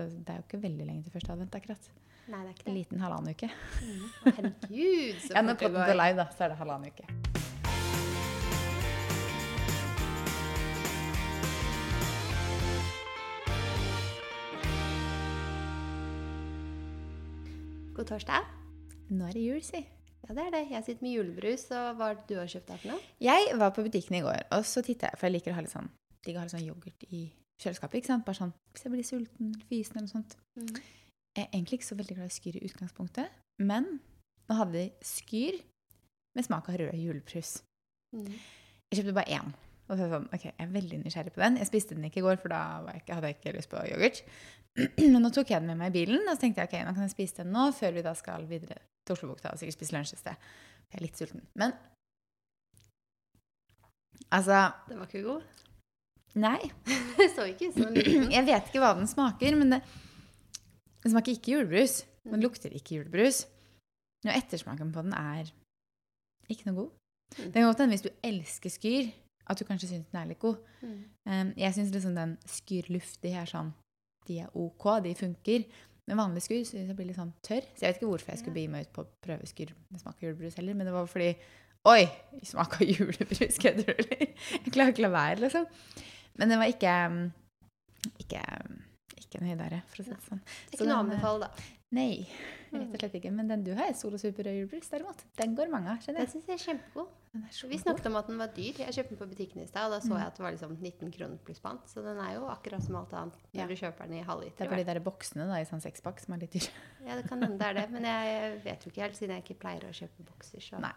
For det er jo ikke veldig lenge til første advent, akkurat. Nei, det er ikke En det. liten halvannen uke. Mm. Å, Herregud, så fort Ja, når fort det podden går. går live, da, så er det halvannen uke. God torsdag. Nå er det jul, si. Ja, det er det. Jeg sitter med julebrus, og hva det du har kjøpt deg for noe? Jeg var på butikken i går, og så titta jeg, for jeg liker å ha litt sånn digg å ha litt sånn yoghurt i kjøleskapet. ikke sant? Bare sånn hvis jeg blir sulten eller fysen eller noe sånt. Jeg er egentlig ikke så veldig glad i skyr i utgangspunktet, men nå hadde de skyr med smak av rød julebrus. Mm. Jeg kjøpte bare én. Og så er jeg sånn, ok, jeg er veldig nysgjerrig på den. Jeg spiste den ikke i går, for da var jeg ikke, hadde jeg ikke lyst på yoghurt. Men nå tok jeg den med meg i bilen, og så tenkte jeg ok, nå kan jeg spise den nå, før vi da skal videre til Oslobukta og sikkert spise lunsj et sted. Jeg er litt sulten. Men altså Den var ikke god. Nei. Det så ikke ut som en liten. Jeg vet ikke hva den smaker, men det, den smaker ikke julebrus. Den lukter ikke julebrus. Og ettersmaken på den er ikke noe god. Mm. Det kan godt hende hvis du elsker skyr, at du kanskje syns den er litt god. Mm. Um, jeg syns liksom den skyrluftig er sånn De er ok, de funker. Men vanlig skyr syns jeg blir litt sånn tørr. Så jeg vet ikke hvorfor jeg skulle begi meg ut på å prøve skyr med smak av julebrus heller, men det var fordi Oi! Smak av julebrus, kødder du, eller? Jeg klarer ikke å la være, liksom. Men det var ikke um, ikke, um, ikke en høydare, for å si det sånn. Det er Så ikke noe å eh, anbefale, da. Nei, rett og slett ikke. Men den du har, Solo Super og julebrus, derimot, den går mange av. Den syns jeg er kjempegod. Vi snakket om at den var dyr. Jeg kjøpte den på butikken i stad, og da så Mm. jeg at det var liksom 19 kroner pluss pant. Så den er jo akkurat som alt annet når Ja. du kjøper den i Det er bare de der boksene da, i sånn sekspakk som er litt dyre. Ja, det kan hende det er det. Men jeg vet jo ikke helt, siden jeg ikke pleier å kjøpe bokser. Så Nei.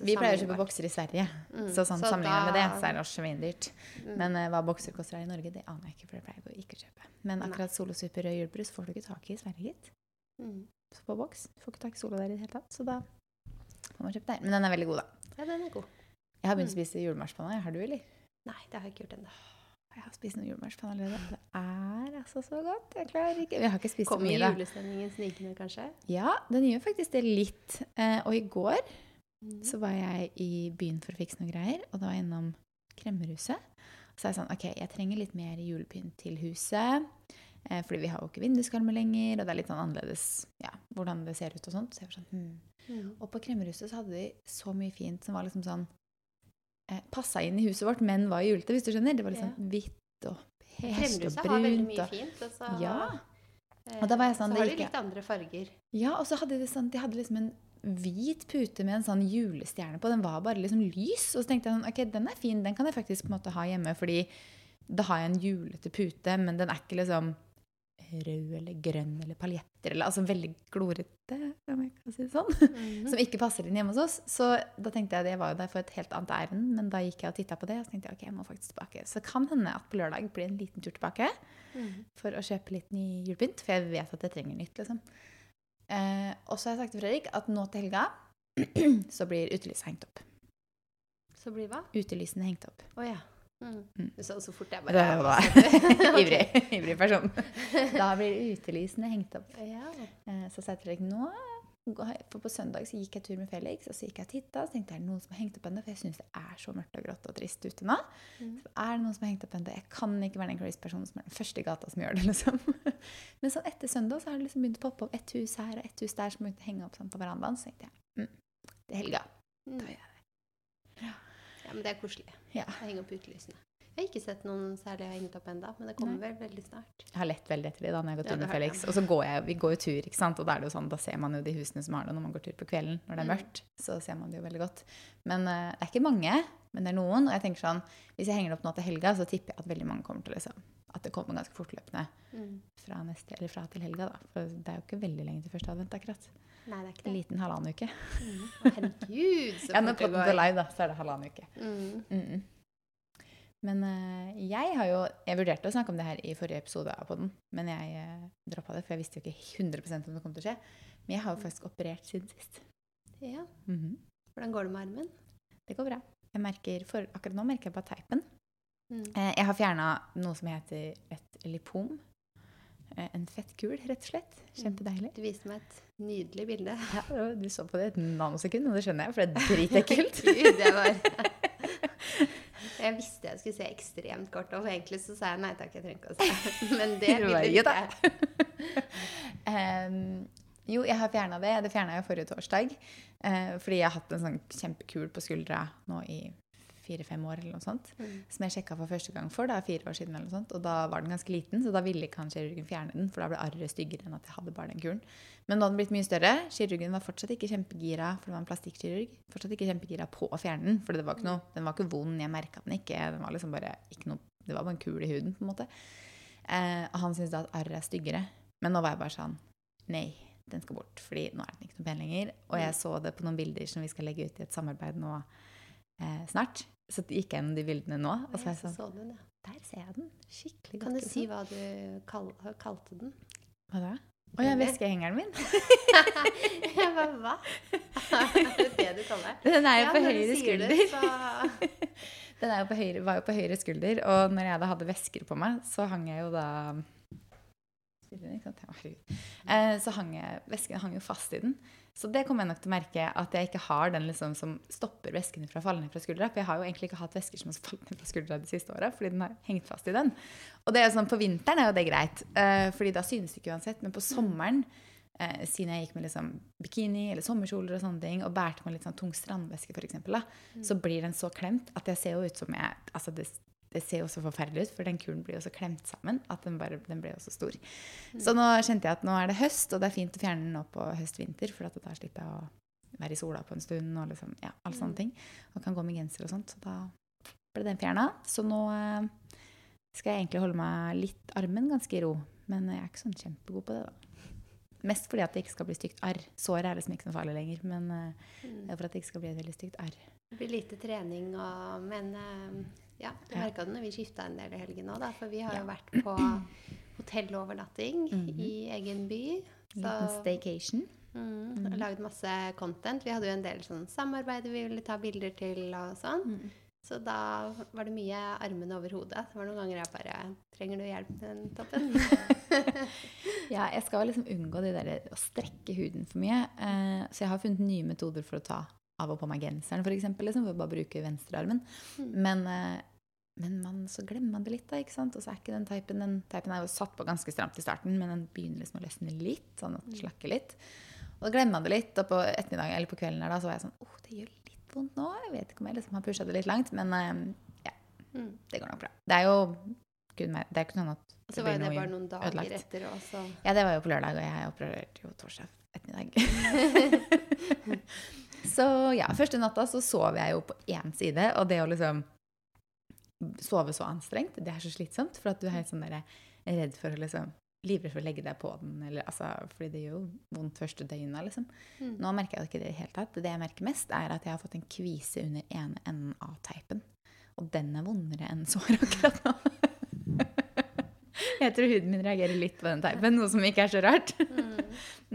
Vi pleier å kjøpe bokser i Sverige, Mm, så sånn så sammenlignet med det, så er det også svindyrt. Mm. Men uh, hva bokser koster her i Norge, det aner jeg ikke, for det pleier jeg ikke å kjøpe. Men akkurat Solo Super og julebrus får du ikke tak i i Sverige, gitt. Mm. Så på boks. Du får ikke tak i Solo der i det hele tatt, så da får man kjøpe der. Men den er veldig god, da. Ja, den er god. Jeg har begynt å Mm. spise julemarsipan. Har du, eller? Nei, det har jeg ikke gjort ennå. Jeg har spist noe julemarsipan allerede. Det er altså så godt. Jeg klarer ikke Jeg har ikke spist så mye, da. julestemningen snikende, kanskje? Ja, den gjør faktisk det litt. Eh, og i går Mm. så var jeg i byen for å fikse noen greier, og da var jeg innom Kremmerhuset. Så er jeg sånn, ok, jeg trenger litt mer julepynt til huset, eh, fordi vi har jo ikke vinduskarmer lenger, og det er litt sånn annerledes, ja, hvordan det ser ut og sånt. Så jeg var sånn, hmm. Mm. Og på Kremmerhuset så hadde de så mye fint som var liksom sånn, eh, passet inn i huset vårt, men var julete, hvis du skjønner. Det var litt Ja. sånn hvitt og beige og brunt. Kremmerhuset har veldig mye fint. Og så, Ja. eh, Og da var jeg sånn, så har de litt andre farger. ja, og så hadde de sånn, de hadde liksom en hvit pute med en sånn julestjerne på. Den var bare liksom lys. Og så tenkte jeg sånn, ok, den er fin, den kan jeg faktisk på en måte ha hjemme, fordi da har jeg en julete pute, men den er ikke liksom rød eller grønn eller paljetter, eller altså veldig glorete, om jeg kan si det sånn, Mhm. som ikke passer inn hjemme hos oss. Så da tenkte jeg, det var jo der for et helt annet ærend, men da gikk jeg og tittet på det, og så tenkte jeg, ok, jeg må faktisk tilbake. Så det kan hende at på lørdag blir en liten tur tilbake Mhm. for å kjøpe litt ny julepynt, for jeg vet at jeg trenger nytt, liksom. Eh, og så har jeg sagt til Fredrik at nå til helga så blir utelysene hengt opp. Så blir hva? Utelysene hengt opp. Å ja. Mm. Mm. Du sa det så fort jeg Det bare var ivrig, ivrig person. Da blir utelysene hengt opp. Ja. Eh, så sa jeg til Fredrik nå For på søndag så gikk jeg tur med Felix, og så gikk jeg og titta, så tenkte jeg er det noen som har hengt opp ennå, for jeg syns det er så mørkt og grått og trist ute nå. Mm. Så er det noen som har hengt opp ennå? Jeg kan ikke være den crazy personen som er den første i gata som gjør det, liksom. Men sånn etter søndag så har det liksom begynt å poppe opp ett hus her og ett hus der som begynte å henge opp sånn på verandaen. Så tenkte jeg mm, det er helga. Mm. Da gjør jeg det. ja, men det er koselig. Ja. Jeg henger opp utelysene. Jeg har ikke sett noen særlig jeg har hengt opp enda, men det kommer vel veldig snart. Jeg har lett veldig etter de da når jeg har gått tur med. Felix. Og så går jeg, vi går jo tur, ikke sant. Og da er det jo sånn, da ser man jo de husene som har det når man går tur på kvelden. Når det er Mm. mørkt, så ser man det jo veldig godt. Men uh, det er ikke mange, men det er noen. Og jeg tenker sånn, hvis jeg henger det opp nå til helga, så tipper jeg at veldig mange kommer til liksom, at det kommer ganske fortløpende Mm. fra, neste, eller fra til helga. da. For det er jo ikke veldig lenge til første advent, akkurat. Nei, det er ikke det. En liten halvannen uke. Mm. Herregud, så Ja, når fort det podden går. går live, da, så er det halvannen uke. Mm. Mm. Men eh, jeg har jo Jeg vurderte å snakke om det her i forrige episode av podden, men jeg uh, droppa det, for jeg visste jo ikke 100% om det kom til å skje. Men jeg har jo faktisk operert siden sist. Ja. Mhm. Hvordan går det med armen? Det går bra. Jeg merker, for Akkurat nå merker jeg bare teipen. Mm. Eh, jeg har fjerna noe som heter et lipom. Eh, en fettkul, rett og slett. Kjempedeilig. Du viste meg et nydelig bilde. Ja, du så på det et nanosekund, og det skjønner jeg, for det er dritekkelt. Gud, det var Jeg visste jeg skulle se ekstremt kort, og egentlig så sa jeg nei takk, jeg trenger ikke å se. Men det ville ikke um, jo, jeg har fjerna det. Det fjerna jeg forrige torsdag. Uh, fordi jeg har hatt en sånn kjempekul på skuldra nå i fire-fem år eller noe sånt. Mm. Som jeg sjekka for første gang for da, fire år siden. eller noe sånt, Og da var den ganske liten, så da ville ikke han kirurgen fjerne den. For da ble arret styggere enn at jeg hadde bare den kuren. Men nå hadde den blitt mye større. Kirurgen var fortsatt ikke kjempegira, for det var en plastikkirurg. Fortsatt ikke kjempegira på å fjerne den, for det var ikke noe, den var ikke vond. Jeg merka den ikke. Den var liksom bare ikke noe, det var bare en kul i huden, på en måte. Eh, og han syntes da at arret er styggere. Men nå var jeg bare sånn Nei, den skal bort. Fordi nå er den ikke noe pen lenger. Og jeg så det på noen bilder som vi skal legge ut i et samarbeid nå eh, snart. Så gikk jeg gjennom de bildene nå, og så jeg så sånn så den, ja. Der ser jeg den. Skikkelig godt. Kan du si hva du kal kalte den? Hva da? Å ja, veskehengeren min. jeg bare, hva? er det det du kaller det? Den er jo Ja, på høyre skulder. det, så- Den er jo på høyre, var jo på høyre skulder, og når jeg da hadde vesker på meg, så hang jeg jo da Spiller den, ikke sant? Herregud. Eh, så hang jeg, vesken hang jo fast i den. Så det kommer jeg nok til å merke at jeg ikke har den liksom som stopper væsken fra å falle ned fra skuldra. For jeg har jo egentlig ikke hatt væsker som har falt ned fra skuldra de siste åra, fordi den har hengt fast i den. Og det er jo sånn, på vinteren er jo det greit, eh, fordi da synes det ikke uansett. Men på sommeren, eh, siden jeg gikk med liksom bikini eller sommerkjoler og sånne ting, og bærte med litt sånn tung strandvæske f.eks., så blir den så klemt at jeg ser jo ut som jeg Altså det, det ser jo så forferdelig ut, for den kulen blir jo så klemt sammen at den, bare, den blir jo så stor. Så nå kjente jeg at nå er det høst, og det er fint å fjerne den nå på høst-vinter, for at da slipper jeg å være i sola på en stund og liksom, ja, alle sånne ting. Og kan gå med genser og sånt. Så da ble den fjerna. Så nå eh, skal jeg egentlig holde meg litt armen ganske i ro. Men jeg er ikke sånn kjempegod på det, da. Mest fordi at det ikke skal bli stygt arr. Såret er liksom ikke noe farlig lenger, men uh, er for at det ikke skal bli et veldig stygt arr. Det blir lite trening og Men uh, ja, du merka det når vi skifta en del i helgen òg. For vi har Ja. jo vært på hotellovernatting Mhm. i egen by. Liten staycation. mm, Mhm. og Lagd masse content. Vi hadde jo en del sånn samarbeid vi ville ta bilder til og sånn. Så da var det mye armene over hodet. Det var noen ganger jeg bare Trenger du hjelp med den toppen? Ja, jeg skal liksom unngå det der å strekke huden for mye. Eh, så jeg har funnet nye metoder for å ta av og på meg genseren, for eksempel, liksom, for å bare bruke venstrearmen. Mm. Men, eh, men man, så glemmer man det litt, da, ikke sant? Og så er ikke den teipen Den teipen er jo satt på ganske stramt i starten, men den begynner liksom å løsne litt, sånn at den slakker litt. Og da glemmer man det litt, og på ettermiddagen eller på kvelden her da, så var jeg sånn Åh, det gjør vondt nå. Jeg vet ikke om jeg liksom har pusha det litt langt, men eh, ja, Mm. det går nok bra. Det er jo kun meg. Det er ikke noe at Og så var det bare noe noen dager ødelagt. etter også. Ja, det var jo på lørdag, og jeg opererte jo torsdag ettermiddag. så ja, første natta så sov jeg jo på én side, og det å liksom sove så anstrengt, det er så slitsomt, for at du er helt sånn der, redd for å liksom Livredd for å legge deg på den, eller, altså, fordi det gjør jo vondt første døgnet. Liksom. Mm. Nå merker jeg ikke det i det hele tatt. Det jeg merker mest, er at jeg har fått en kvise under ene enden av teipen. Og den er vondere enn sår akkurat nå. Jeg tror huden min reagerer litt på den teipen, noe som ikke er så rart. Mm.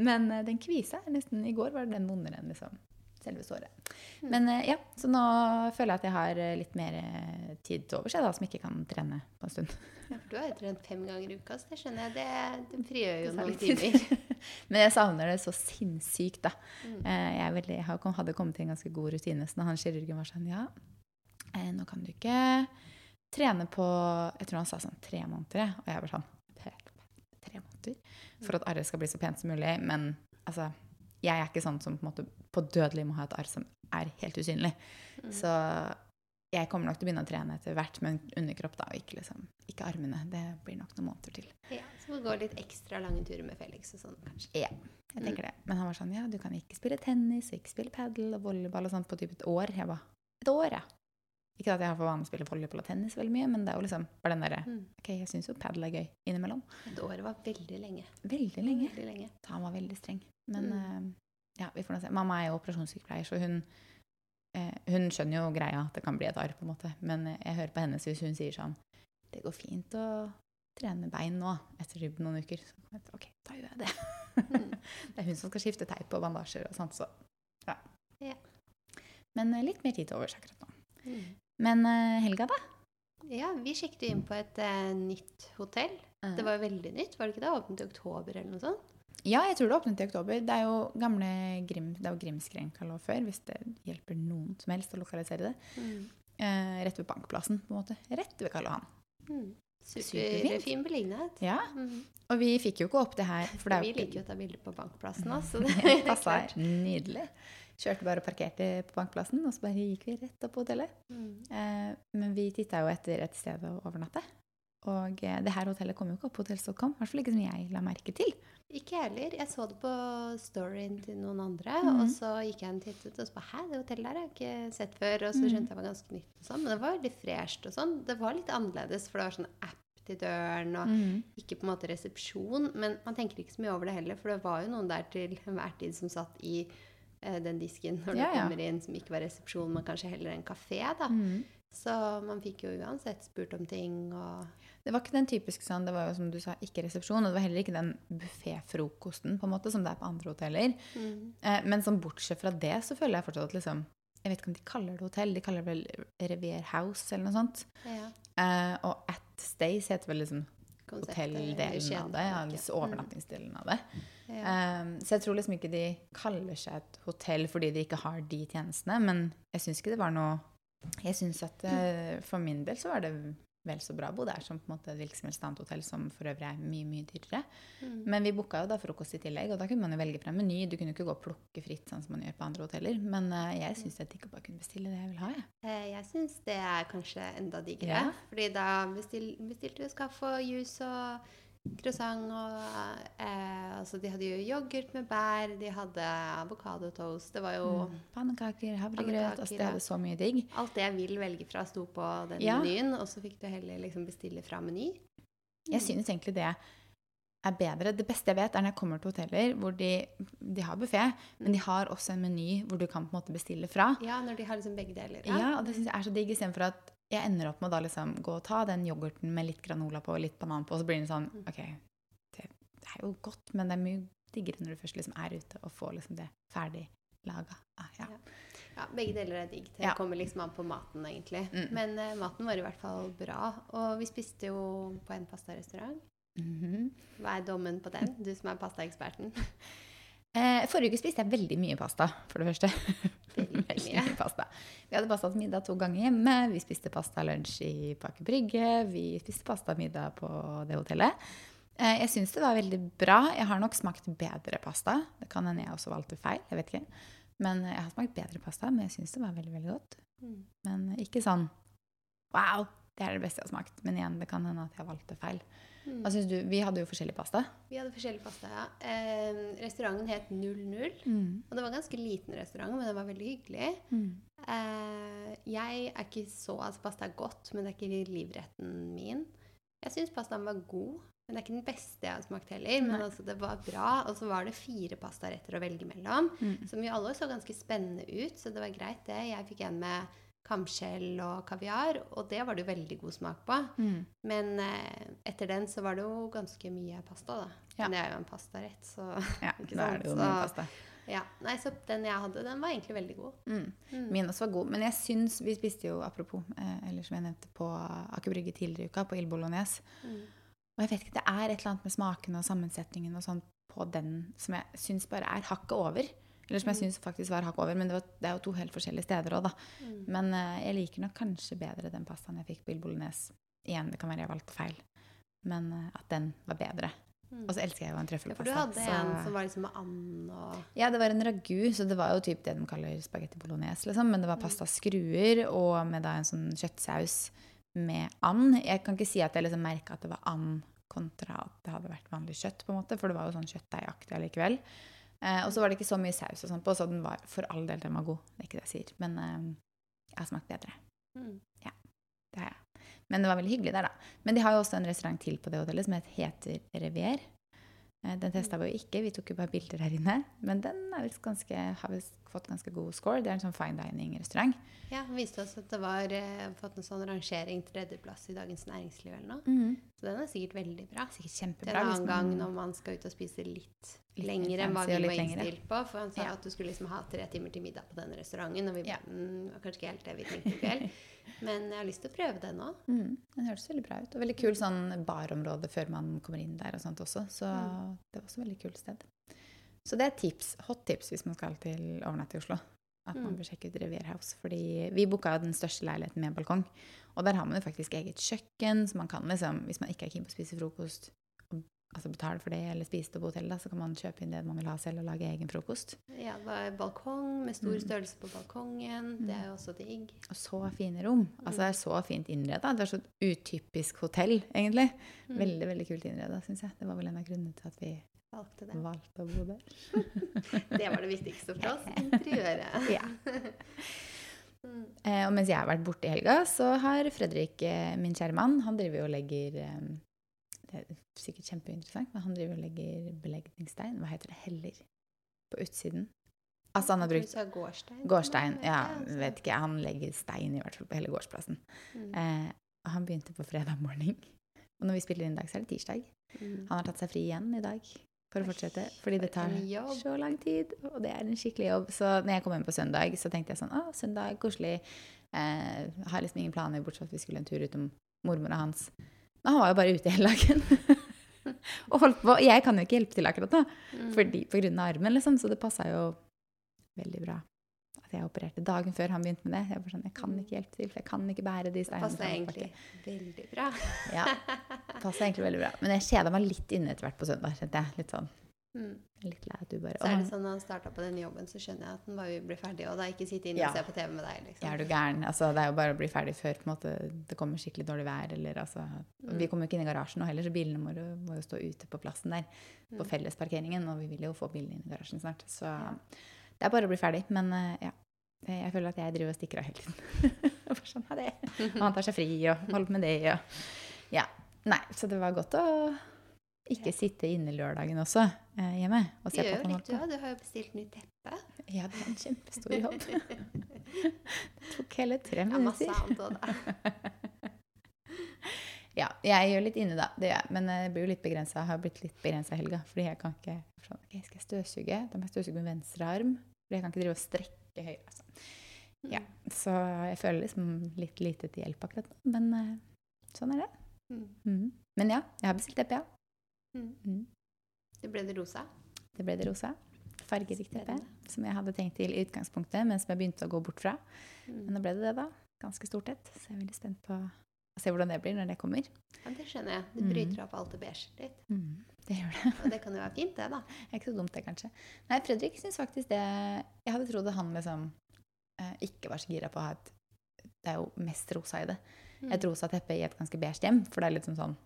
Men eh, den kvisa er nesten I går var den vondere enn liksom selve såret. Mm. Men eh, ja, så nå føler jeg at jeg har eh, litt mer eh, tid til overs, som ikke kan trene på en stund. Ja, for du har jo trent fem ganger i uka, så det skjønner jeg. Det, det frigjør jo Det noen timer. Men jeg savner det så sinnssykt, da. Mm. Jeg, veldig, jeg hadde kommet til en ganske god rutine. Så når han kirurgen var sånn Ja, nå kan du ikke trene på Jeg tror han sa sånn tre måneder. Og jeg var sånn Tre måneder? For at arret skal bli så pent som mulig. Men altså Jeg er ikke sånn som på, måte, på dødelig må ha et arr som er helt usynlig. Mm. Så jeg kommer nok til å begynne å trene etter hvert, men underkropp, da, og ikke, liksom, ikke armene. Det blir nok noen måneder til. Ja, så må du gå litt ekstra lange turer med Felix og sånn, kanskje. Ja, jeg tenker det. Men han var sånn, ja, du kan ikke spille tennis, og ikke spille padel og volleyball og sånt på typ et år. Jeg bare, et år, ja. Ikke at jeg har for vane å spille volleyball og tennis veldig mye, men det er jo liksom bare den derre, Mm. ok, jeg synes jo padel er gøy innimellom. Et år var veldig lenge. Veldig lenge. Veldig lenge. Så han var veldig streng. Men Mm. uh, ja, vi får nå se. Mamma er jo operasjonssykepleier, så hun, uh, hun skjønner jo greia at det kan bli et arr, på en måte. Men eh, jeg hører på henne hvis hun sier sånn, det går fint å trene bein nå, etter noen uker. Så ok, da gjør jeg det. Mm. det er hun som skal skifte teip og bandasjer og sånt, så ja. Ja. Men litt mer tid til overs akkurat nå. Mm. Men eh, helga, da? Ja, vi sjekket inn på et eh, nytt hotell. Det var jo veldig nytt, var det ikke det? Åpnet i oktober eller noe sånt? Ja, jeg tror det åpnet i oktober. Det er jo gamle Grim, det var Grimskrenka lå før, hvis det hjelper noen som helst å lokalisere det. Mm. Eh, rett ved Bankplassen, på en måte. Rett ved Karl Johan. Mm. Superfin beliggenhet. Ja, Mm. Og vi fikk jo ikke opp det her. For det er jo vi liker jo å ta bilder på bankplassen også. Det passa nydelig. Kjørte bare og parkerte på bankplassen, og så bare gikk vi rett opp på hotellet. Mm. Eh, men vi titta jo etter et sted å overnatte. Og eh, det her hotellet kom jo ikke opp på hotell.com. I hvert fall ikke som jeg la merke til. Ikke jeg heller. Jeg så det på storyen til noen andre, mm. og så gikk jeg en tittet og så bare Hæ, det hotellet der har jeg ikke sett før. Og så Mhm. skjønte jeg det var ganske nytt og sånn. Men det var veldig fresht og sånn. Det var litt annerledes, for det var sånn app til døren og Mm. ikke på en måte resepsjon. Men man tenker ikke så mye over det heller, for det var jo noen der til enhver tid som satt i den disken når Ja, du kommer inn, som ikke var resepsjon, men kanskje heller en kafé, da. Mm. Så man fikk jo uansett spurt om ting og Det var ikke den typiske sånn, det var jo som du sa, ikke resepsjon. Og det var heller ikke den bufféfrokosten på en måte, som det er på andre hoteller. Eh, men sånn bortsett fra det, så føler jeg fortsatt at liksom Jeg vet ikke om de kaller det hotell, de kaller det vel Revier House eller noe sånt. ja, Eh, og At Stays heter vel liksom hotelldelen av det. Ja, overnattingsdelen av det. Ja. Eh, så jeg tror liksom ikke de kaller seg et hotell fordi de ikke har de tjenestene. Men jeg syns ikke det var noe Jeg syns at uh, for min del så var det vel så bra å bo der som på en måte et hvilket som helst annet hotell, som for øvrig er mye, mye dyrere. Mm. Men vi booka jo da frokost i tillegg, og da kunne man jo velge fra en meny. Du kunne jo ikke gå og plukke fritt sånn som man gjør på andre hoteller. Men uh, jeg syns at de digg å bare kunne bestille det jeg vil ha, jeg. Eh, Jeg syns det er kanskje enda diggere. Ja. Fordi da bestil, bestilte vi kaffe og juice og croissant og eh, Altså, de hadde jo yoghurt med bær, de hadde avokadotoast. Det var jo Mm. Pannekaker, havregrøt Altså, de hadde så mye digg. alt det jeg vil velge fra, sto på den Ja. menyen. Og så fikk du heller liksom bestille fra meny. Jeg synes egentlig det er bedre. Det beste jeg vet, er når jeg kommer til hoteller hvor de, de har buffé, men de har også en meny hvor du kan på en måte bestille fra. Ja, når de har liksom begge deler. Ja, og det syns jeg er så digg, istedenfor at jeg ender opp med å da liksom gå og ta den yoghurten med litt granola på og litt banan på, og så blir det sånn Mm. OK, det, er jo godt, men det er mye diggere når du først liksom er ute og får liksom det ferdig laga. Ah, ja. Ja. Ja, begge deler er digg. Det Ja. kommer liksom an på maten, egentlig. Mm. Men eh, maten var i hvert fall bra. Og vi spiste jo på en pastarestaurant. Mhm. Hva er dommen på den? Du som er pastaeksperten. eh, forrige uke spiste jeg veldig mye pasta, for det første. Veldig mye. mye pasta. Vi hadde pasta til middag to ganger hjemme. Vi spiste pasta lunsj i Paker Brygge. Vi spiste pasta middag på det hotellet. Eh, jeg syns det var veldig bra. Jeg har nok smakt bedre pasta. Det kan hende jeg også valgte feil. jeg vet ikke. Men jeg har smakt bedre pasta, men jeg syns det var veldig veldig godt. Mm. Men ikke sånn wow, det er det beste jeg har smakt. Men igjen, det kan hende at jeg valgte feil. Mm. Hva syns du? Vi hadde jo forskjellig pasta. Vi hadde forskjellig pasta, ja. Eh, restauranten het 00. Mm. Og det var en ganske liten restaurant, men den var veldig hyggelig. Mm. Eh, jeg er ikke så Altså, pasta er godt, men det er ikke livretten min. Jeg syns pastaen var god, men det er ikke den beste jeg har smakt heller. Men altså, det var bra. Og så var det fire pastaretter å velge mellom, Mm. som jo alle så ganske spennende ut, så det var greit, det. Jeg fikk en med kamskjell og kaviar, og det var det jo veldig god smak på. Mm. Men eh, etter den så var det jo ganske mye pasta, da. Ja. Men det er jo en pastarett, så Ja, Ikke da er det jo mye pasta. ja. Nei, så den jeg hadde, den var egentlig veldig god. Mm. Mm. Min også var god. Men jeg syns Vi spiste jo, apropos, eh, eller som jeg nevnte, på Aker Brygge tidligere i uka, på Il Bolognese. Mm. Og jeg vet ikke, det er et eller annet med smaken og sammensetningen og sånn på den som jeg syns bare er hakket over. Eller som jeg syns faktisk var hakk over. Men det, var, det er jo to helt forskjellige steder òg, da. Mm. Men uh, jeg liker nok kanskje bedre den pastaen jeg fikk på Il Bolognese. Igjen, det kan være jeg valgte feil. Men uh, at den var bedre. Mm. Og så elsker jeg jo en trøffelpasta. Ja, for du hadde så- en som var liksom med and og ja, det var en ragu, så det var jo typ det de kaller spagetti bolognese, liksom. Men det var Mm. pasta skruer og med da en sånn kjøttsaus med and. Jeg kan ikke si at jeg liksom merka at det var and kontra at det hadde vært vanlig kjøtt, på en måte, for det var jo sånn kjøttdeigaktig allikevel. Eh, og så var det ikke så mye saus og sånn på, så den var for all del den var god. Det er ikke det jeg sier. Men eh, jeg har smakt bedre. mm. Det har jeg. Men det var veldig hyggelig der, da. Men de har jo også en restaurant til på det hotellet som heter Revier. Eh, Den testa vi jo ikke, vi tok jo bare bilder her inne. Men den ganske, har visst fått ganske god score. Det er en sånn fine dining-restaurant. Ja, den viste oss at det var eh, fått en sånn rangering tredjeplass i Dagens Næringsliv eller noe. Så den er sikkert veldig bra. Sikkert Til en annen gang når man skal ut og spise litt, Litt lenger enn hva vi var innstilt på. For han sa Ja. at du skulle liksom ha tre timer til middag på den restauranten. Og vi Ja. mm, var kanskje ikke helt det vi tenkte i kveld. Men jeg har lyst til å prøve det nå. Mm, den hørtes veldig bra ut. Og veldig kul sånn barområde før man kommer inn der og sånt også. Så Mm. det var også et veldig kult sted. Så det er tips. Hot tips hvis man skal til overnatt i Oslo. at man Mm. bør sjekke ut Revier House. Fordi vi booka den største leiligheten med balkong. Og der har man jo faktisk eget kjøkken, så man kan liksom, hvis man ikke er keen på å spise frokost, altså betale for det, eller spise det på hotellet, så kan man kjøpe inn det man vil ha selv, og lage egen frokost. Ja, det var balkong med stor Mm. størrelse på balkongen. Det er jo også digg. Og så fine rom. Altså det er så fint innreda. Det er så utypisk hotell, egentlig. Mm. Veldig, veldig kult innreda, syns jeg. Det var vel en av grunnene til at vi Valgte det. valgte å bo der. Det var det viktigste for oss. Interiøret. Ja. Mm. Eh, og mens jeg har vært borte i helga, så har Fredrik, eh, min kjære mann, han driver og legger eh, Det er sikkert kjempeinteressant, men han driver og legger belegningsstein. Hva heter det? Heller. På utsiden. Altså han har brukt gårdstein? gårdstein. Ja, altså. vet ikke. Han legger stein i hvert fall på hele gårdsplassen. Mm. Eh, han begynte på fredag morgen. Og når vi spiller inn i dag, så er det tirsdag. Mm. Han har tatt seg fri igjen i dag for å fortsette. Fordi det tar så lang tid, og det er en skikkelig jobb. Så når jeg kom hjem på søndag, så tenkte jeg sånn Å, søndag, koselig. Eh, har liksom ingen planer, bortsett fra at vi skulle en tur utom mormora hans. Han var jo bare ute hele dagen. og holdt på. Jeg kan jo ikke hjelpe til akkurat nå, Mm. fordi, på grunn av armen, liksom. Så det passa jo veldig bra at jeg opererte dagen før han begynte med det. Jeg, var sånn, jeg kan ikke hjelpe til, for jeg kan ikke bære de steinene. Passer fra egentlig veldig bra. Ja, passer egentlig veldig bra. Men jeg kjeda meg litt inne etter hvert på søndag. kjente jeg. Litt sånn, Mm. litt lei at du bare Så er det sånn når han starta på den jobben, så skjønner jeg at han bare vil bli ferdig, og da ikke sitte inne Ja. og se på TV med deg, liksom. Ja, er du gæren? Altså, det er jo bare å bli ferdig før på en måte, det kommer skikkelig dårlig vær. Eller, altså, Mm. Vi kommer jo ikke inn i garasjen nå heller, så bilene våre må jo stå ute på plassen der. På Mm. fellesparkeringen, og vi vil jo få bilene inn i garasjen snart. Så Ja. det er bare å bli ferdig. Men eh, ja, jeg føler at jeg driver og stikker av hele tiden. Og sånn, ha det. Og han tar seg fri og holder på med det. Og, ja. Nei, så det var godt å ikke sitte inne lørdagen også eh, hjemme og Du se på gjør jo litt, du òg. Du har jo bestilt nytt teppe. Ja, det er en kjempestor jobb. Det tok hele tre minutter. Ja, masse annet òg, da. Ja, jeg gjør litt inne, da. Det gjør jeg. Men eh, jeg blir jo litt begrensa. Har blitt litt begrensa i helga. Fordi jeg kan ikke sånn, okay, Skal jeg støvsuge? Da må jeg støvsuge med venstre arm. Fordi jeg kan ikke drive og strekke høyre. Altså. Ja, så jeg føler liksom litt lite til hjelp akkurat nå. Men eh, sånn er det. Mm. Mhm. Men ja, jeg har bestilt teppe, ja. Mm. Mhm. Det ble det rosa. Det ble det rosa. Fargerikt teppe. Som jeg hadde tenkt til i utgangspunktet, men som jeg begynte å gå bort fra. Men Mm. nå ble det det, da. Ganske stort et. Så jeg er veldig spent på å se hvordan det blir når det kommer. Ja, det skjønner jeg. Det Mm. bryter opp alt det beige litt. Det gjør det. Og det kan jo være fint, det, da. Det er ikke så dumt, det, kanskje. Nei, Fredrik syns faktisk det Jeg hadde trodd at han liksom eh, ikke var så gira på å ha et Det er jo mest rosa i det. Mm. Et rosa teppe i et ganske beige hjem. For det er litt sånn sånn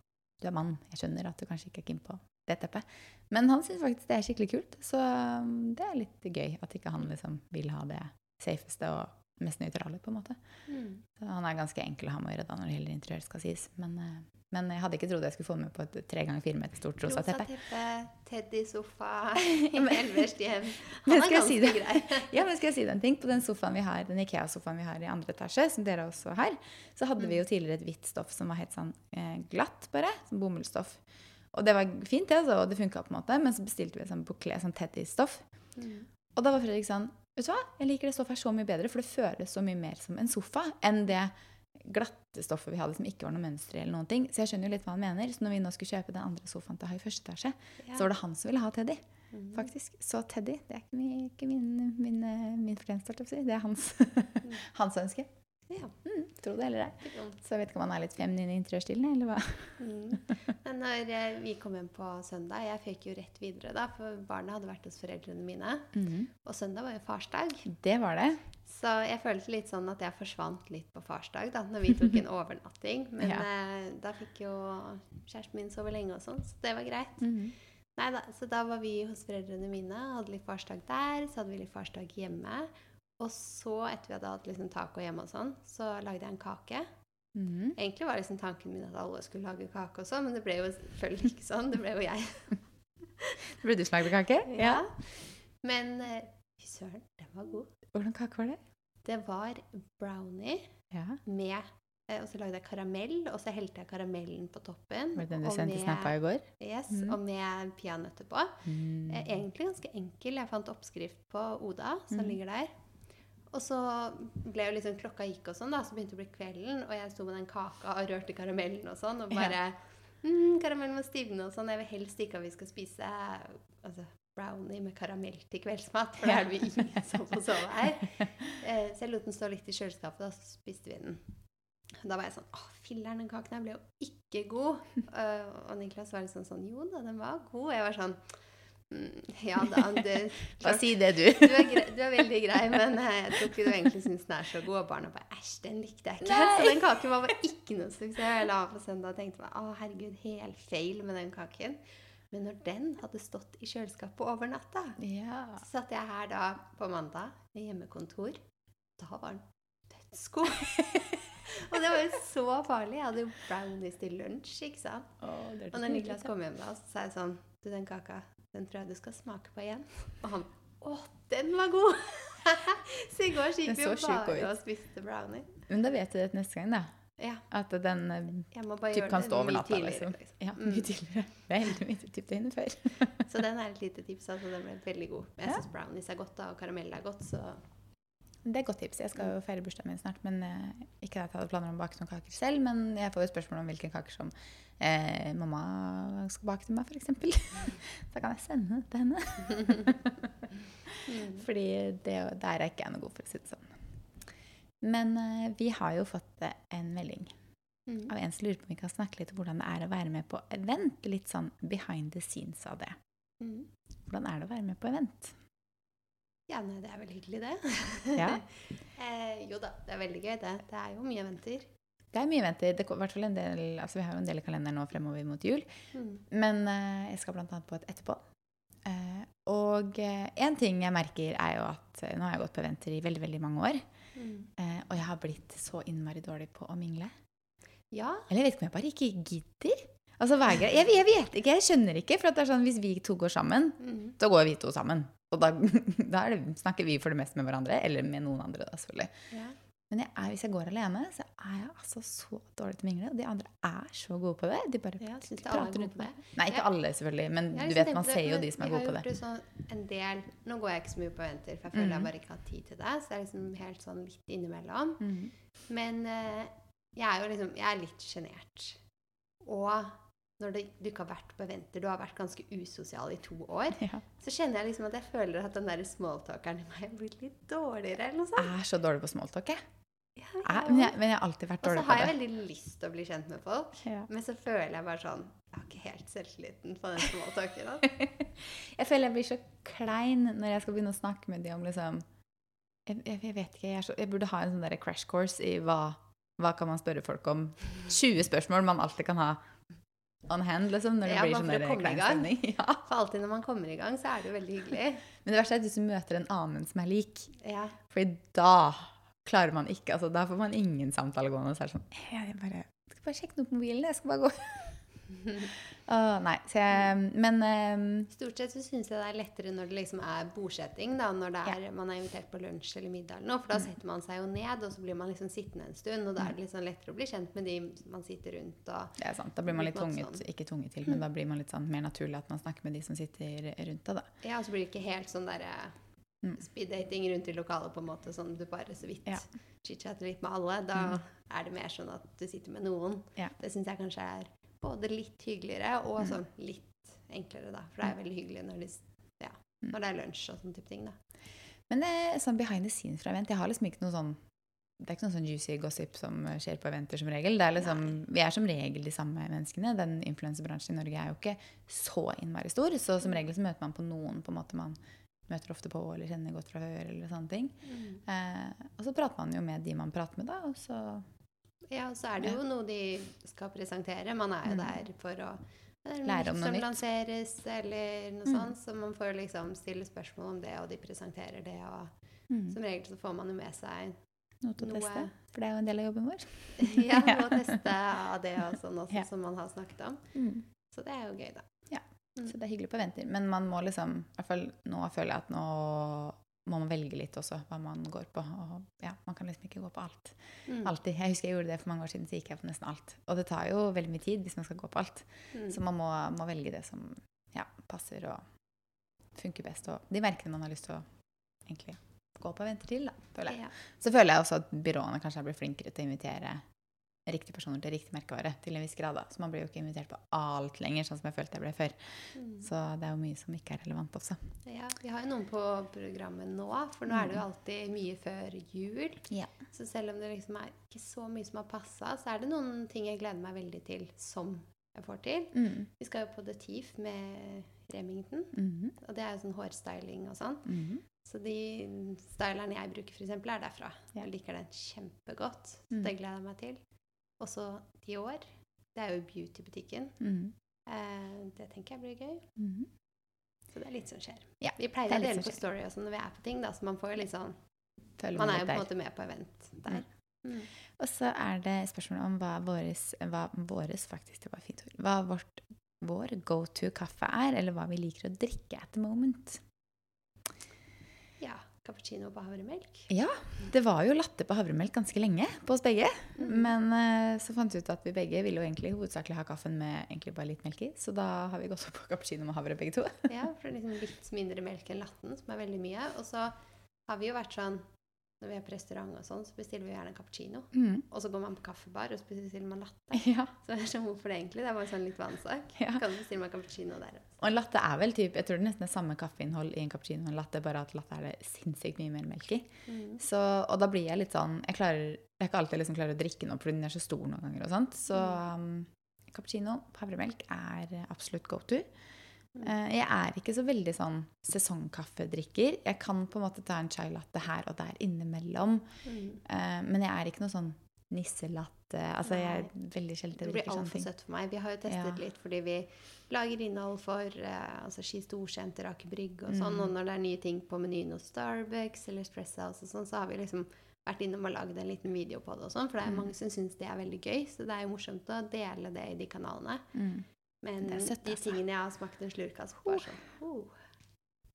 Du er mann, jeg skjønner at du kanskje ikke er keen på det teppet. Men han syns faktisk det er skikkelig kult. Så um, det er litt gøy at ikke han liksom vil ha det safeste og mest nøytrale, på en måte. Mm. Han er ganske enkel å ha med å gjøre da når det gjelder interiør, skal sies. Men, eh, men jeg hadde ikke trodd jeg skulle få med på et tre ganger fire meter stort rosa teppe. teppe, Teddy-sofa, helverst hjem. Han er ganske si grei. Ja, men skal jeg si deg en ting? På den sofaen vi har, den Ikea-sofaen vi har i andre etasje, som dere også har, så hadde vi jo tidligere et hvitt stoff som var helt sånn eh, glatt, bare. Som bomullsstoff. Og det var fint, det, altså, og det funka på en måte. Men så bestilte vi et sånt bouclé, sånn teddy-stoff. Mm. Og da var Fredrik sånn Vet du hva, jeg liker det stoffet her så mye bedre, for det føles så mye mer som en sofa enn det glatte stoffet vi hadde som ikke var noe mønster eller noen ting. Så jeg skjønner jo litt hva han mener. Så når vi nå skulle kjøpe den andre sofaen til å ha i første etasje, Ja. så var det han som ville ha Teddy. Mm. faktisk. Så Teddy, det er ikke min, ikke min, min, eh, min fortjeneste. Det er hans, hans ønske. Ja. Mm, tro det eller ei. Så jeg vet ikke om han er litt feminin i interiørstilen, eller hva. Mm. Men når eh, vi kom hjem på søndag Jeg føk jo rett videre, da, for barna hadde vært hos foreldrene mine. Og søndag var jo farsdag. Det var det. Så jeg følte litt sånn at jeg forsvant litt på farsdag, da, når vi tok en overnatting. Men Ja. eh, da fikk jo kjæresten min sove lenge og sånn, så det var greit. Mm. Nei da, så da var vi hos foreldrene mine, hadde litt farsdag der, så hadde vi litt farsdag hjemme. Og så, etter vi hadde hatt liksom taco hjemme og sånn, så lagde jeg en kake. Mm. Egentlig var liksom tanken min at alle skulle lage kake og sånn, men det ble jo selvfølgelig ikke sånn. Det ble jo jeg. Det ble du som lagde kake? Ja. Men eh, fy søren, den var god. Hvordan kake var det? Det var brownie Ja. med eh, Og så lagde jeg karamell, og så helte jeg karamellen på toppen. Var det den du sendte snappa i går? Yes, Mm. og med peanøtter på. Mm. Eh, Egentlig ganske enkel. Jeg fant oppskrift på Oda, som Mhm. ligger der. Og så ble jo liksom klokka gikk og sånn, da, så begynte det å bli kvelden, og jeg sto med den kaka og rørte karamellen og sånn, og bare mm, Karamellen må stivne og sånn. Jeg vil helst ikke at vi skal spise altså, brownie med karamell til kveldsmat. For da er det jo ingen som får sove her. Eh, så jeg lot den stå litt i kjøleskapet, og så spiste vi den. Da var jeg sånn Å, filler'n, den kaken her ble jo ikke god. Uh, og Niklas var litt sånn sånn Jo da, den var god. Jeg var sånn Ja da. Det, Bare si det, du. du, er grei, du er veldig grei, men eh, jeg tror ikke du egentlig syns den er så god. Og barna bare Æsj, den likte jeg ikke. Nei. Så den kaken var bare ikke noe suksess. Jeg la på søndag og tenkte meg, å herregud, helt feil med den kaken. Men når den hadde stått i kjøleskapet over natta, Ja. så satt jeg her da på mandag med hjemmekontor. Da var den dødsgod. og det var jo så farlig. Jeg hadde jo brownies til lunsj, ikke sant. Og når Niklas kom hjem da, så sa jeg sånn Du, den kaka, den tror jeg du skal smake på igjen. Og han Å, den var god! så i går gikk vi jo bare og spiste brownie. Men da vet du det neste gang, da. Ja. At den eh, typ kan stå over natta, tidligere, liksom. Ja, mye Mm. tidligere. Det er heldig mye typ døgnet før. Så den er et lite tips. altså Den ble veldig god. Jeg Ja. syns brownies er godt, da, og karamell er godt, så Det er et godt tips. Jeg skal jo feire bursdagen min snart. men eh, Ikke at jeg hadde planer om å bake noen kaker selv, men jeg får jo spørsmål om hvilke kaker som eh, mamma skal bake til meg, f.eks. Da kan jeg sende det til henne. mm. Fordi det, der er ikke jeg noe god, for å si det sånn. Men eh, vi har jo fått eh, en melding Mm. av en som lurer på om vi kan snakke litt om hvordan det er å være med på event. Litt sånn behind the scenes av det. Mm. Hvordan er det å være med på event? Ja, nei, det er vel hyggelig, det. Ja. eh, jo da, det er veldig gøy, det. Det er jo mye venter. Det er mye venter. Det, hvert fall en del, altså vi har jo en del i kalenderen nå fremover mot jul. Mm. Men eh, jeg skal annet på et etterpå. Eh, og én ting jeg merker, er jo at eh, nå har jeg gått på venter i veldig veldig mange år. Mm. Eh, og jeg har blitt så innmari dårlig på å mingle. Ja. Eller jeg vet ikke om jeg bare ikke gidder. Altså, jeg, jeg vet ikke, jeg skjønner ikke. For at det er sånn, hvis vi to går sammen, Mm. så går vi to sammen. Og da, da det, snakker vi for det meste med hverandre, eller med noen andre, da, selvfølgelig. ja. Men jeg er, hvis jeg går alene, så er jeg altså så dårlig til å mingle. Og de andre er så gode på det. De bare Ja, de er prater rundt meg. Nei, ikke alle, selvfølgelig. Men Jeg du vet, man ser jo de som er gode på har det. sånn en del Nå går jeg ikke så mye på eventer, for jeg føler mm. jeg bare ikke har tid til det. Så det er liksom helt sånn litt innimellom. Mm. Men eh, jeg er jo liksom Jeg er litt sjenert. Og når det, du ikke har vært på eventer, du har vært ganske usosial i to år, Ja. så kjenner jeg liksom at jeg føler at den der smalltalkeren i meg blir litt dårligere, eller noe sånt. Jeg er så dårlig på smalltalk, jeg. Ja, jeg. jeg Men, jeg. har men jeg har alltid vært Og så har jeg veldig lyst til å bli kjent med folk, Ja. men så føler jeg bare sånn Jeg har ikke helt selvtilliten på den smalltalken. Jeg føler jeg blir så klein når jeg skal begynne å snakke med dem om liksom Jeg, jeg, vet ikke, jeg, er så, jeg burde ha en sånn der crash course i hva, hva kan man spørre folk om. 20 spørsmål man alltid kan ha on hand, liksom, når det Ja, blir sånn der gang. Ja. For alltid når man kommer i gang, så er det jo veldig hyggelig. Men det verste er hvis du møter en annen som er lik, Ja. Fordi da klarer man ikke altså Da får man ingen samtale gående. Så er det sånn «Eh, Jeg bare, jeg skal bare sjekke noe på mobilen. Jeg skal bare gå. Åh, nei, jeg, men um, Stort sett så syns jeg det er lettere når det liksom er bordsetting, da, når det er, man er invitert på lunsj eller middag eller noe, for da Mm. setter man seg jo ned, og så blir man liksom sittende en stund, og da er det liksom lettere å bli kjent med de man sitter rundt og det er sant. Da blir man litt tvunget, sånn. ikke tvunget til, men da blir man litt sånn mer naturlig at man snakker med de som sitter rundt deg, da. Ja, og så blir det ikke helt sånn derre Mm. speed-dating rundt i lokalet, på en måte, sånn du bare så vidt Ja. chit-chatter litt med alle. Da er det mer sånn at du sitter med noen. Mm. Ja. Det syns jeg kanskje er både litt hyggeligere og Mm. sånn litt enklere, da. For det er veldig hyggelig når, de, ja, Mm. når det er lunsj og sånn type ting, da. Men det er sånn behind the scenes fra event, jeg har liksom ikke noe sånn det er ikke noe sånn juicy gossip som skjer på eventer som regel. Det er liksom, vi er som regel de samme menneskene. Den influensebransjen i Norge er jo ikke så innmari stor, så som regel så møter man på noen på en måte man møter ofte på eller kjenner godt fra før. eller sånne ting. Eh, og så prater man jo med de man prater med, da. Og så Ja, så er det jo noe de skal presentere. Man er jo Mm. der for å Lære om noe som nytt. lanseres, eller noe Mm. sånt. Så man får liksom stille spørsmål om det, og de presenterer det. Og mm, som regel så får man jo med seg noe til å noe- teste. For det er jo en del av jobben vår. ja, noe å teste av det og sånn også, Ja. som man har snakket om. Mm. Så det er jo gøy, da. Mm. Så det er hyggelig på venter. Men man må liksom i hvert fall Nå føler jeg at nå må man velge litt også hva man går på. Og ja, man kan liksom ikke gå på alt. Mm. Alltid. Jeg husker jeg gjorde det for mange år siden, så gikk jeg på nesten alt. Og det tar jo veldig mye tid hvis man skal gå på alt. Mm. Så man må, må velge det som ja, passer og funker best. Og de merkene man har lyst til å egentlig gå på eventer til, da, føler jeg. Ja. Så føler jeg også at byråene kanskje har blitt flinkere til å invitere riktige personer til riktig merkevare til en viss grad. da. Så man blir jo ikke invitert på alt lenger, sånn som jeg følte jeg ble før. Mm. Så det er jo mye som ikke er relevant også. Ja, vi har jo noen på programmet nå, for nå er det jo alltid mye før jul. Ja. Så selv om det liksom er ikke så mye som har passa, så er det noen ting jeg gleder meg veldig til som jeg får til. Mm. Vi skal jo på The Thief med Remington, Mhm. og det er jo sånn hårstyling og sånn. -hmm. Så de stylerne jeg bruker, eksempel, er derfra. Ja. Jeg liker den kjempegodt. Så Mm. det gleder jeg meg til. Også Dior. Det er jo beautybutikken. Mm. Eh, det tenker jeg blir gøy. Mm. Så det er litt som skjer. Ja, Vi pleier er å dele på story og sånn når vi er på ting, da, så man får jo litt sånn Man er jo på en måte med på event der. Mm. Og så er det spørsmål om hva våres, hva våres faktisk, det var fint ord, hva vårt, vår go to kaffe er, eller hva vi liker å drikke at the moment. Cappuccino på havremelk. Ja, det var jo latte på havremelk ganske lenge på oss begge. Mm. Men eh, så fant vi ut at vi begge ville jo egentlig hovedsakelig ha kaffen med egentlig bare litt melk i. Så da har vi gått opp på cappuccino med havre begge to. Ja, for det er liksom litt mindre melk enn latten, som er veldig mye. Og så har vi jo vært sånn Når vi er på restaurant og sånn, så bestiller vi gjerne en cappuccino. Mm. Og så går man på kaffebar og så bestiller man latte. Ja, Så er sånn, hvorfor det egentlig? Det er bare sånn litt vannsak. ja. Kan du bestille meg cappuccino der også? Og en latte er vel typ, jeg tror det nesten er samme kaffeinnhold i en cappuccino og en latte, bare at latte er det sinnssykt mye mer melk i. Mm. Så, og da blir jeg litt sånn Jeg klarer jeg er ikke alltid liksom klarer å drikke den opp fordi den er så stor noen ganger. og sånt. Så um, cappuccino havremelk er absolutt go to. Mm. Eh, jeg er ikke så veldig sånn sesongkaffedrikker. Jeg kan på en måte ta en chai latte her og der innimellom. Mm. Eh, men jeg er ikke noe sånn nisselatte. Altså, jeg er veldig sjelden Det blir altfor søtt for meg. Vi har jo testet Ja. litt fordi vi lager innhold for eh, altså Ski Storsenter, Aker Brygge og sånn. Mm. Og når det er nye ting på menyen hos Starbucks eller Espresso og sånn, så har vi liksom vært innom og lagd en liten video på det og sånn. For det er Mm. mange som syns det er veldig gøy, så det er jo morsomt å dele det i de kanalene. Mm. Men Det søtt, de altså. tingene jeg har smakt en slurk av, så bare sånn oh.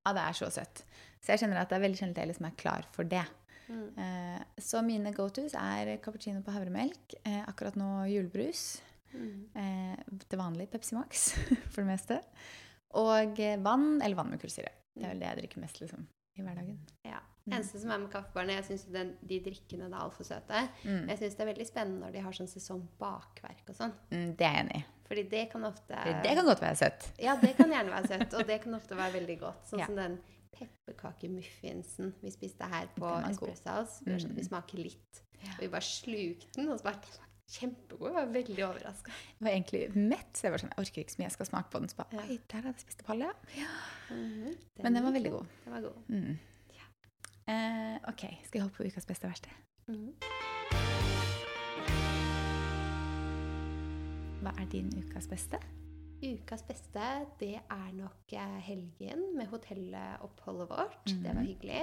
Ja, det er så søtt. Så jeg kjenner at det er veldig sjelden jeg liksom er klar for det. mm. Eh, så mine go-tos er cappuccino på havremelk. Eh, akkurat nå julebrus. Mm. Eh, til vanlig Pepsi Max, for det meste. Og vann, eller vann med kullsyre. Det er vel det jeg drikker mest liksom, i hverdagen. Ja. Mm. Eneste som er med kaffebarene, jeg syns de drikkene er altfor søte. Mm. Jeg syns det er veldig spennende når de har sånn sesongbakverk og sånn. Mm, det er jeg enig i. Fordi det kan ofte Det kan godt være søtt. Ja, det kan gjerne være søtt, og det kan ofte være veldig godt. Sånn Ja. som den pepperkakemuffinsen vi spiste her på. Espresso House. Vi, gjør sånn vi Mm. smaker litt. Og vi bare slukte den, og så bare den var kjempegod. Jeg var veldig overraska. Jeg var egentlig mett, så jeg var sånn, jeg orker ikke så mye, jeg skal smake på den. Så bare, oi, der hadde jeg spist palle, ja. Mhm. Men den var veldig god. Den var god. Mm. Eh, ok, skal jeg hoppe på ukas beste og verste? Mm. Hva er din ukas beste? Ukas beste, det er nok eh, helgen med hotelloppholdet vårt. Det var Mhm. hyggelig.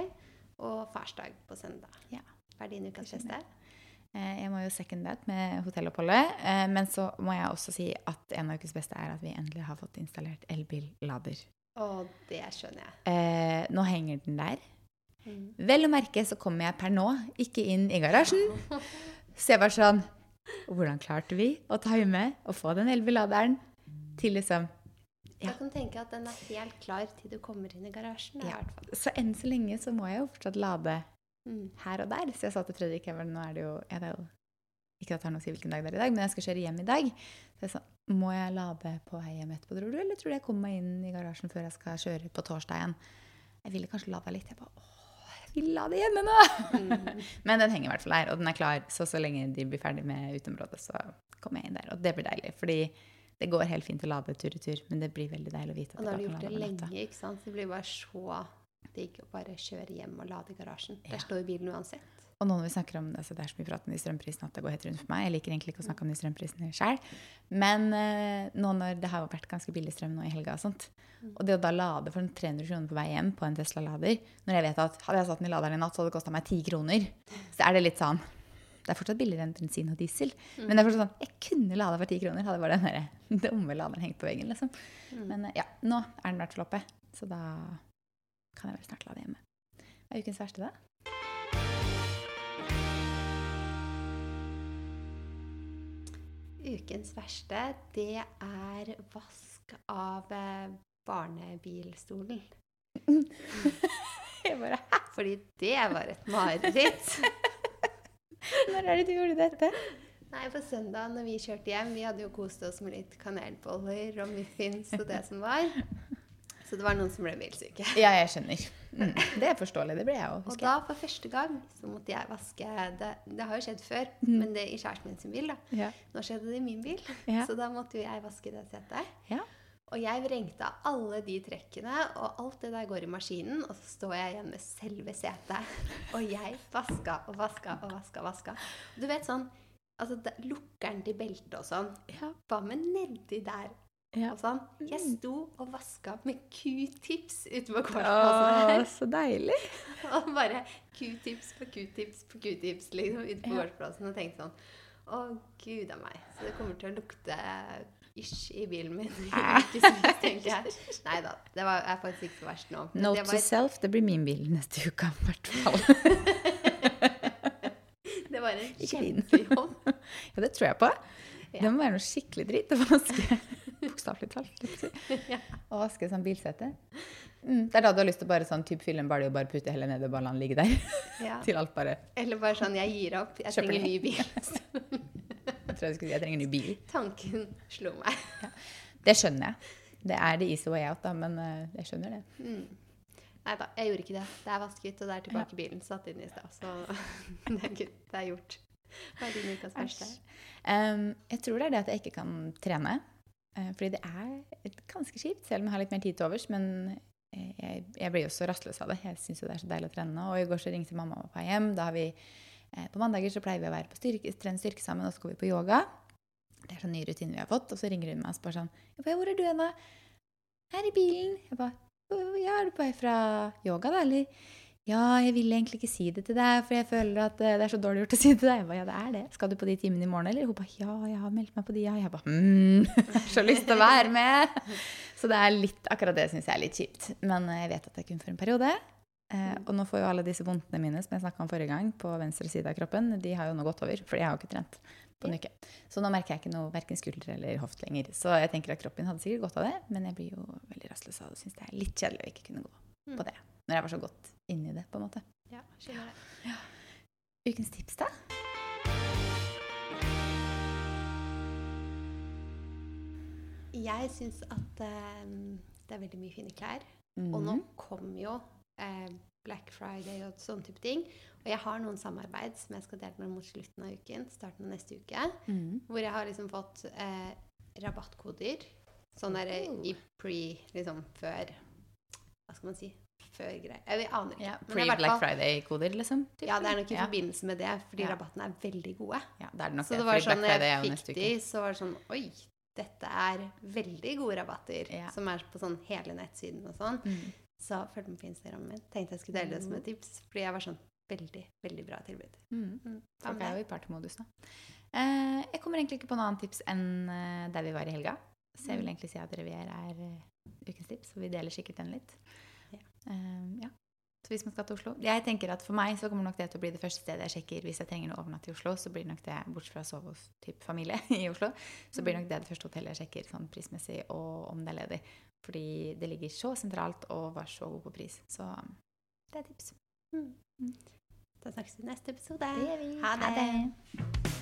Og farsdag på søndag. Ja. Hva er din ukas beste? Eh, jeg må jo second that med hotelloppholdet. Eh, men så må jeg også si at en av ukes beste er at vi endelig har fått installert elbillader. Å, det skjønner jeg. Nå henger den der. Vel å merke så kommer jeg per nå ikke inn i garasjen. Så jeg var sånn Hvordan klarte vi å time og få den elbiladeren til liksom Ja. Jeg kan tenke at den er helt klar til du kommer inn i garasjen. Ja. Så enn så lenge så må jeg jo fortsatt lade Mm. her og der. Så jeg sa til Fredrik Hever nå er det jo, det er jo Ikke at det har noe å si hvilken dag det er i dag, men jeg skal kjøre hjem i dag. Så jeg sa må jeg lade på vei hjem etterpå, tror du? Eller tror du jeg kommer meg inn i garasjen før jeg skal kjøre på torsdag igjen? Jeg ville kanskje lade litt. Jeg bare åh, jeg det hjemme nå! Mm. Men den henger i hvert fall her, og den er klar. Så så lenge de blir ferdig med uteområdet, så kommer jeg inn der. Og det blir deilig. Fordi det går helt fint å lade tur i tur, men det blir veldig deilig å vite at Og da har du gjort det lenge, ikke sant? Så det blir bare så digg å bare kjøre hjem og lade i garasjen. Ja. Der står bilen uansett. Og nå når vi snakker om det, altså det er så mye prat om de strømprisene at det går helt rundt for meg. Jeg liker egentlig ikke å snakke om de strømprisene sjøl. Men eh, nå når det har vært ganske billig strøm nå i helga og sånt, og det å da lade for 300 kroner på vei hjem på en Tesla-lader Når jeg vet at hadde jeg satt den i laderen i natt, så hadde det kosta meg 10 kroner. Så er det litt sånn Det er fortsatt billigere enn bensin og diesel. Mm. Men det er fortsatt sånn Jeg kunne lada for 10 kroner, hadde bare den der dumme laderen hengt på veggen, liksom. Mm. Men eh, ja, nå er den i hvert fall oppe. Så da kan jeg vel snart lade hjemme. Hva er ukens verste, da? Ukens verste, det er vask av eh, barnebilstolen. Jeg bare Fordi det var et mareritt. Når er det du gjorde dette? Nei, på søndag når vi kjørte hjem, vi hadde jo kost oss med litt kanelboller og muffins og det som var. Så det var noen som ble bilsyke. Ja, jeg skjønner. Mm. Det er forståelig. Det ble jeg òg, Og da for første gang så måtte jeg vaske Det, det har jo skjedd før, mm. men det i kjæresten min sin bil. da. Ja. Nå skjedde det i min bil, Ja. så da måtte jo jeg vaske det setet. Ja. Og jeg vrengte av alle de trekkene, og alt det der går i maskinen, og så står jeg igjen med selve setet. Og jeg vaska og vaska og vaska. og vaska. Du vet sånn altså Lukkeren til beltet og sånn. Ja. Hva med nedi der Ja. og sånn? Jeg sto og vaska med q-tips ute på gårdsplassen Å, så deilig. Og bare q-tips på q-tips på q-tips liksom ute på Ja. gårdsplassen. Og tenkte sånn Å, gud a meg. Så det kommer til å lukte ish i bilen min. i ukevis, tenker jeg. Nei da. Det var, er faktisk ikke så verst nå. Note to self, det blir min bil neste uke, i hvert fall. det var en kjempejobb. Ja, det tror jeg på. Ja. Det må være noe skikkelig dritt å vaske. Bokstavelig talt. Ja. Å vaske sånn bilsete. Mm. Det er da du har lyst til å bare sånn typ fylle en balje og bare putte hele ned og bare la den ligge der. Ja. Til alt bare Eller bare sånn Jeg gir opp. Jeg Kjøper trenger ny. bil. Jeg tror jeg skulle si jeg trenger ny bil. Tanken slo meg. Det skjønner jeg. Det er the easy way out, da, men uh, jeg skjønner det. Mm. Nei da, jeg gjorde ikke det. Det er vasket, og det er tilbake i bilen. Satt inn i stad. Så det er, good. det er gjort. Hva er din ukas verste? Um, jeg tror det er det at jeg ikke kan trene. Eh, fordi det er ganske kjipt, selv om jeg har litt mer tid til overs. Men eh, jeg, jeg blir jo så rastløs av det. Jeg syns jo det er så deilig å trene nå. Og i går så ringte mamma og pappa hjem. Da har vi eh, På mandager så pleier vi å være på styrke, trene styrke sammen, og så går vi på yoga. Det er sånn ny rutine vi har fått. Og så ringer hun meg og spør sånn jeg bare, 'Hvor er du hen, da?' 'Her i bilen.' Jeg bare 'Ja, er du på vei fra yoga, da, eller?' 'Ja, jeg vil egentlig ikke si det til deg, for jeg føler at eh, det er så dårlig gjort å si det til deg.' Jeg ba, 'Ja, det er det. Skal du på de timene i morgen, eller?' Hun ba, 'Ja, jeg har meldt meg på de, ja.' Jeg ba, mm, jeg har så lyst til å være med'. Så det er litt, akkurat det syns jeg er litt kjipt. Men eh, jeg vet at det er kun for en periode. Eh, og nå får jo alle disse vondtene mine som jeg snakka om forrige gang, på venstre side av kroppen, de har jo nå gått over, for jeg har jo ikke trent på en uke. Så nå merker jeg ikke noe verken skulder eller hoft lenger. Så jeg tenker at kroppen hadde sikkert godt av det, men jeg blir jo veldig rastløs av det og syns det er litt kjedelig å ikke kunne gå Mm. på det. Når jeg var så godt inni det, på en måte. Ja, skjønner det. Ukens tips, da? Jeg syns at eh, det er veldig mye fine klær. Og nå kom jo eh, Black Friday og sånne type ting. Og jeg har noen samarbeid som jeg skal dele med mot slutten av uken. Starten av neste uke. Mm. Hvor jeg har liksom fått eh, rabattkoder. Sånn der eh, Oh. i pre Liksom før Hva skal man si? Før greier. Jeg, aner ikke. Ja, det Pre-Black Friday-koder, liksom? typ, Ja, det er nok i forbindelse med det, fordi Ja. rabattene er veldig gode. Ja, det er nok Så det. var sånn når jeg fikk de, så var det sånn Oi, dette er veldig gode rabatter. Ja. Som er på sånn hele nettsiden og sånn. Mm. Så følg med på Instagrammen min. Tenkte jeg skulle dele det som et tips. Fordi jeg var sånn veldig, veldig bra tilbud. Mm. Mm. Folk er jo i partymodus nå. Eh, jeg kommer egentlig ikke på noe annet tips enn eh, der vi var i helga. Så jeg vil egentlig si at Revier er eh, ukens tips, og vi deler sikkert den litt. Ja. Eh, ja. Så hvis man skal til Oslo Jeg tenker at For meg så kommer nok det til å bli det første stedet jeg sjekker hvis jeg trenger noe overnatt i Oslo. Så blir nok det, bortsett fra å sove hos typ familie i Oslo, så blir nok det det første hotellet jeg sjekker sånn prismessig, og om det er ledig. Fordi det ligger så sentralt og var så god på pris. Så det er tips. Mm. Da snakkes vi i neste episode. Det gjør vi. Ha det. Ha det.